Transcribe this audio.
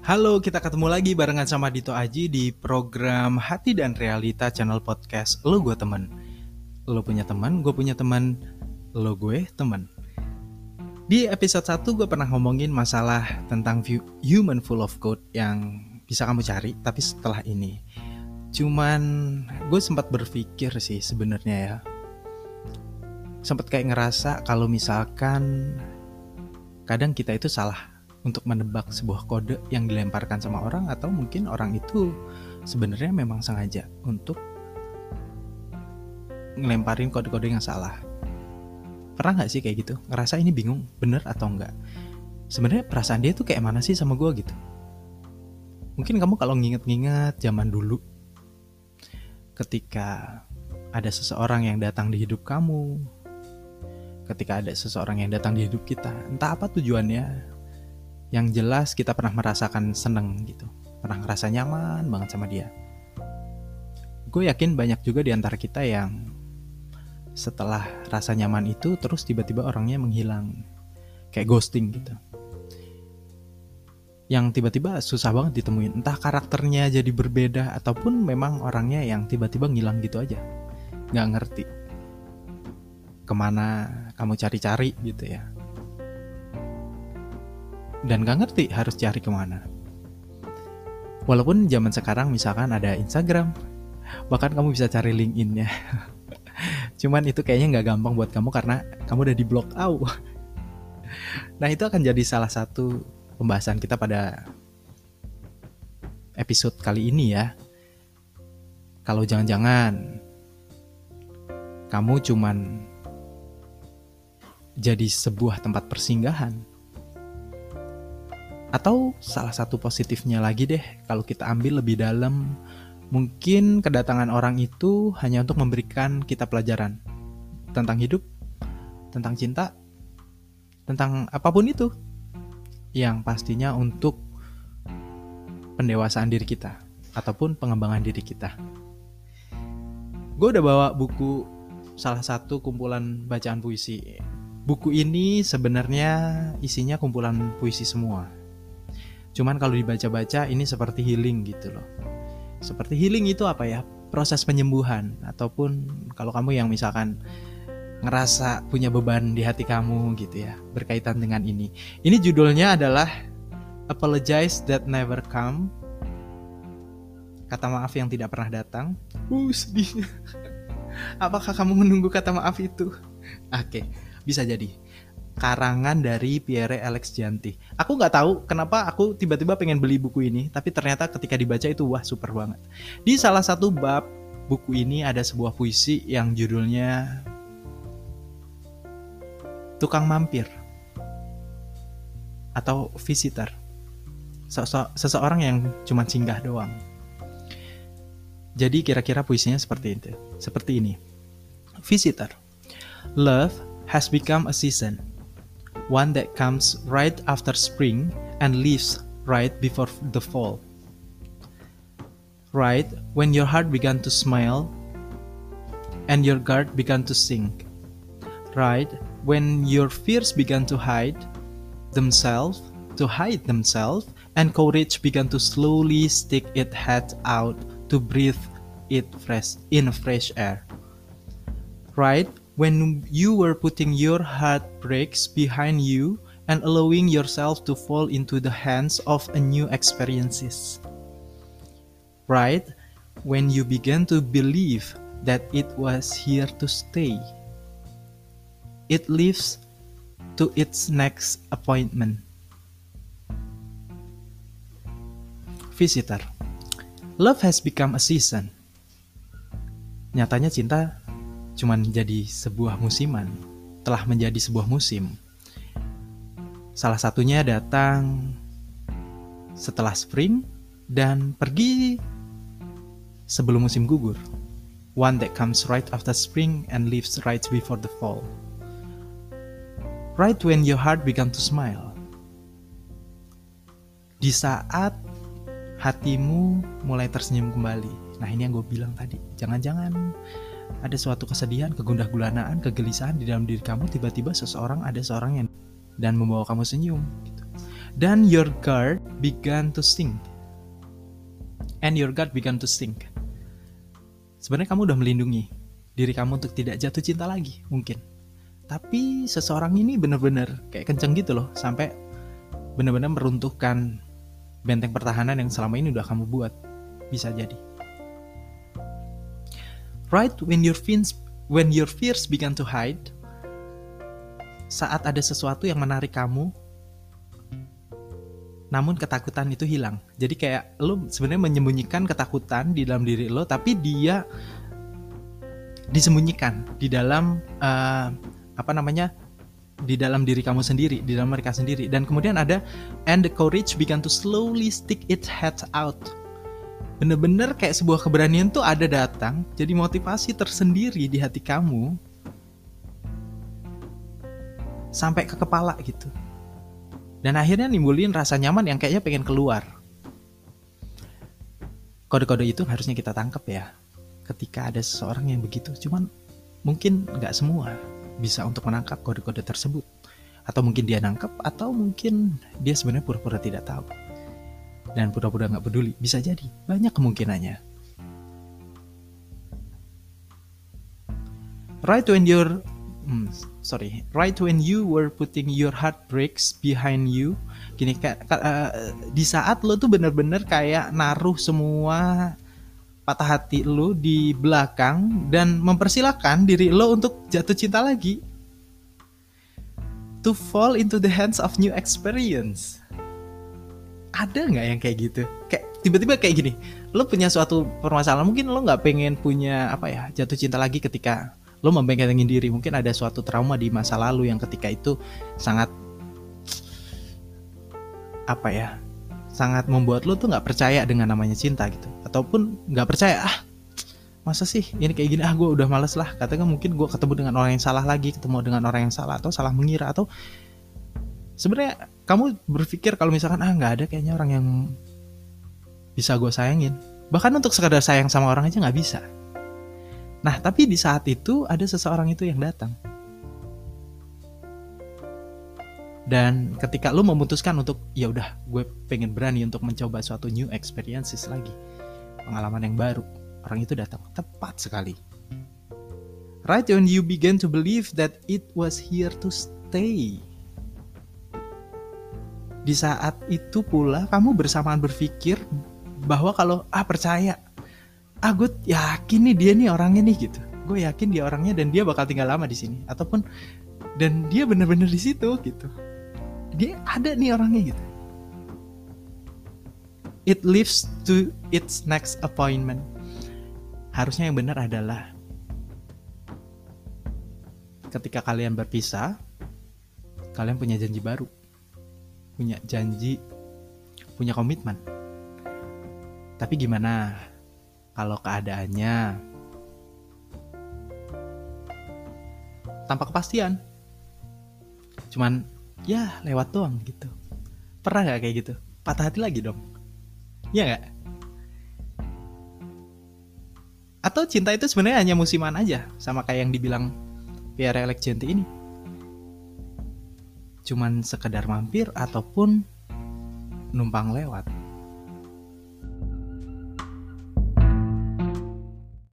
Halo, kita ketemu lagi barengan sama Dito Aji di program Hati dan Realita channel podcast Lo Gue Temen. Lo punya teman, gue punya teman, lo gue temen. Di episode 1 gue pernah ngomongin masalah tentang view human full of code yang bisa kamu cari, tapi setelah ini. Cuman gue sempat berpikir sih sebenarnya ya. Sempat kayak ngerasa kalau misalkan kadang kita itu salah untuk menebak sebuah kode yang dilemparkan sama orang atau mungkin orang itu sebenarnya memang sengaja untuk ngelemparin kode-kode yang salah. Pernah nggak sih kayak gitu? Ngerasa ini bingung, bener atau enggak? Sebenarnya perasaan dia tuh kayak mana sih sama gue gitu? Mungkin kamu kalau nginget-nginget zaman dulu, ketika ada seseorang yang datang di hidup kamu, ketika ada seseorang yang datang di hidup kita, entah apa tujuannya, yang jelas kita pernah merasakan seneng gitu. Pernah ngerasa nyaman banget sama dia. Gue yakin banyak juga di antara kita yang setelah rasa nyaman itu terus tiba-tiba orangnya menghilang. Kayak ghosting gitu. Yang tiba-tiba susah banget ditemuin. Entah karakternya jadi berbeda ataupun memang orangnya yang tiba-tiba ngilang gitu aja. Nggak ngerti. Ke mana kamu cari-cari gitu ya dan gak ngerti harus cari ke mana. Walaupun zaman sekarang misalkan ada Instagram, bahkan kamu bisa cari LinkedIn-nya. Cuman itu kayaknya nggak gampang buat kamu karena kamu udah di blok out. nah itu akan jadi salah satu pembahasan kita pada episode kali ini ya. Kalau jangan-jangan kamu cuman jadi sebuah tempat persinggahan atau salah satu positifnya lagi deh, kalau kita ambil lebih dalam, mungkin kedatangan orang itu hanya untuk memberikan kita pelajaran tentang hidup, tentang cinta, tentang apa pun itu. Yang pastinya untuk pendewasaan diri kita ataupun pengembangan diri kita. Gue udah bawa buku salah satu kumpulan bacaan puisi. Buku ini sebenarnya isinya kumpulan puisi semua Cuman kalau dibaca-baca ini seperti healing gitu loh. Seperti healing itu apa ya? Proses penyembuhan ataupun kalau kamu yang misalkan ngerasa punya beban di hati kamu gitu ya, berkaitan dengan ini. Ini judulnya adalah Apologize That Never Come. Kata maaf yang tidak pernah datang. Uh, sedih. Apakah kamu menunggu kata maaf itu? Oke, bisa jadi karangan dari Pierre Alex Janti. Aku nggak tahu kenapa aku tiba-tiba pengen beli buku ini, tapi ternyata ketika dibaca itu wah super banget. Di salah satu bab buku ini ada sebuah puisi yang judulnya Tukang Mampir atau Visitor. Seseorang yang cuma singgah doang. Jadi kira-kira puisinya seperti itu. Seperti ini. Visitor. Love has become a season one that comes right after spring and leaves right before the fall. Right when your heart began to smile and your guard began to sink. Right when your fears began to hide themselves, to hide themselves, and courage began to slowly stick its head out to breathe it fresh in fresh air. Right when you were putting your heartbreaks behind you and allowing yourself to fall into the hands of a new experiences. Right when you began to believe that it was here to stay. It lives to its next appointment. Visitor. Love has become a season. Nyatanya cinta cuman jadi sebuah musiman, telah menjadi sebuah musim. Salah satunya datang setelah spring dan pergi sebelum musim gugur. One that comes right after spring and leaves right before the fall. Right when your heart began to smile. Di saat hatimu mulai tersenyum kembali. Nah ini yang gue bilang tadi. Jangan-jangan ada suatu kesedihan, kegundah gulanaan, kegelisahan di dalam diri kamu, tiba-tiba seseorang ada seorang yang dan membawa kamu senyum. Gitu. Dan your guard began to sink. And your gut began to sink. Sebenarnya kamu udah melindungi diri kamu untuk tidak jatuh cinta lagi, mungkin. Tapi seseorang ini bener-bener kayak kenceng gitu loh, sampai bener-bener meruntuhkan benteng pertahanan yang selama ini udah kamu buat. Bisa jadi. Right when your fears, when your fears began to hide, saat ada sesuatu yang menarik kamu, namun ketakutan itu hilang. Jadi kayak lo sebenarnya menyembunyikan ketakutan di dalam diri lo, tapi dia disembunyikan di dalam uh, apa namanya di dalam diri kamu sendiri, di dalam mereka sendiri. Dan kemudian ada and the courage began to slowly stick its head out. Bener-bener kayak sebuah keberanian tuh ada datang, jadi motivasi tersendiri di hati kamu sampai ke kepala gitu. Dan akhirnya nimbulin rasa nyaman yang kayaknya pengen keluar. Kode-kode itu harusnya kita tangkap ya. Ketika ada seseorang yang begitu, cuman mungkin nggak semua bisa untuk menangkap kode-kode tersebut. Atau mungkin dia nangkep, atau mungkin dia sebenarnya pura-pura tidak tahu. Dan pura-pura nggak peduli, bisa jadi. Banyak kemungkinannya. Right when you're hmm, sorry right when you were putting your heartbreaks behind you gini kayak uh, di saat lo tuh bener-bener kayak naruh semua patah hati lo di belakang dan mempersilahkan diri lo untuk jatuh cinta lagi to fall into the hands of new experience ada nggak yang kayak gitu? Kayak tiba-tiba kayak gini lo punya suatu permasalahan mungkin lo nggak pengen punya apa ya jatuh cinta lagi ketika lo membengkengin diri. Mungkin ada suatu trauma di masa lalu yang ketika itu sangat apa ya sangat membuat lo tuh nggak percaya dengan namanya cinta gitu. Ataupun nggak percaya ah masa sih ini kayak gini? Ah gue udah males lah. Katanya mungkin gue ketemu dengan orang yang salah lagi ketemu dengan orang yang salah atau salah mengira atau sebenarnya kamu berpikir kalau misalkan ah nggak ada kayaknya orang yang bisa gue sayangin bahkan untuk sekadar sayang sama orang aja nggak bisa Nah, tapi di saat itu ada seseorang itu yang datang. Dan ketika lu memutuskan untuk ya udah gue pengen berani untuk mencoba suatu new experiences lagi, pengalaman yang baru, orang itu datang tepat sekali. Right when you begin to believe that it was here to stay. Di saat itu pula kamu bersamaan berpikir bahwa kalau ah percaya. Ah gue yakin nih dia nih orangnya nih gitu. Gue yakin dia orangnya dan dia bakal tinggal lama di sini. Ataupun dan dia bener-bener di situ gitu. Dia ada nih orangnya gitu. It lives to its next appointment. Harusnya yang benar adalah ketika kalian berpisah kalian punya janji baru punya janji punya komitmen. Tapi gimana kalau keadaannya tanpa kepastian? Cuman ya lewat doang gitu. Pernah gak kayak gitu? Patah hati lagi dong. Ya gak atau cinta itu sebenarnya hanya musiman aja sama kayak yang dibilang Pierre Alexgenti ini cuman sekedar mampir ataupun numpang lewat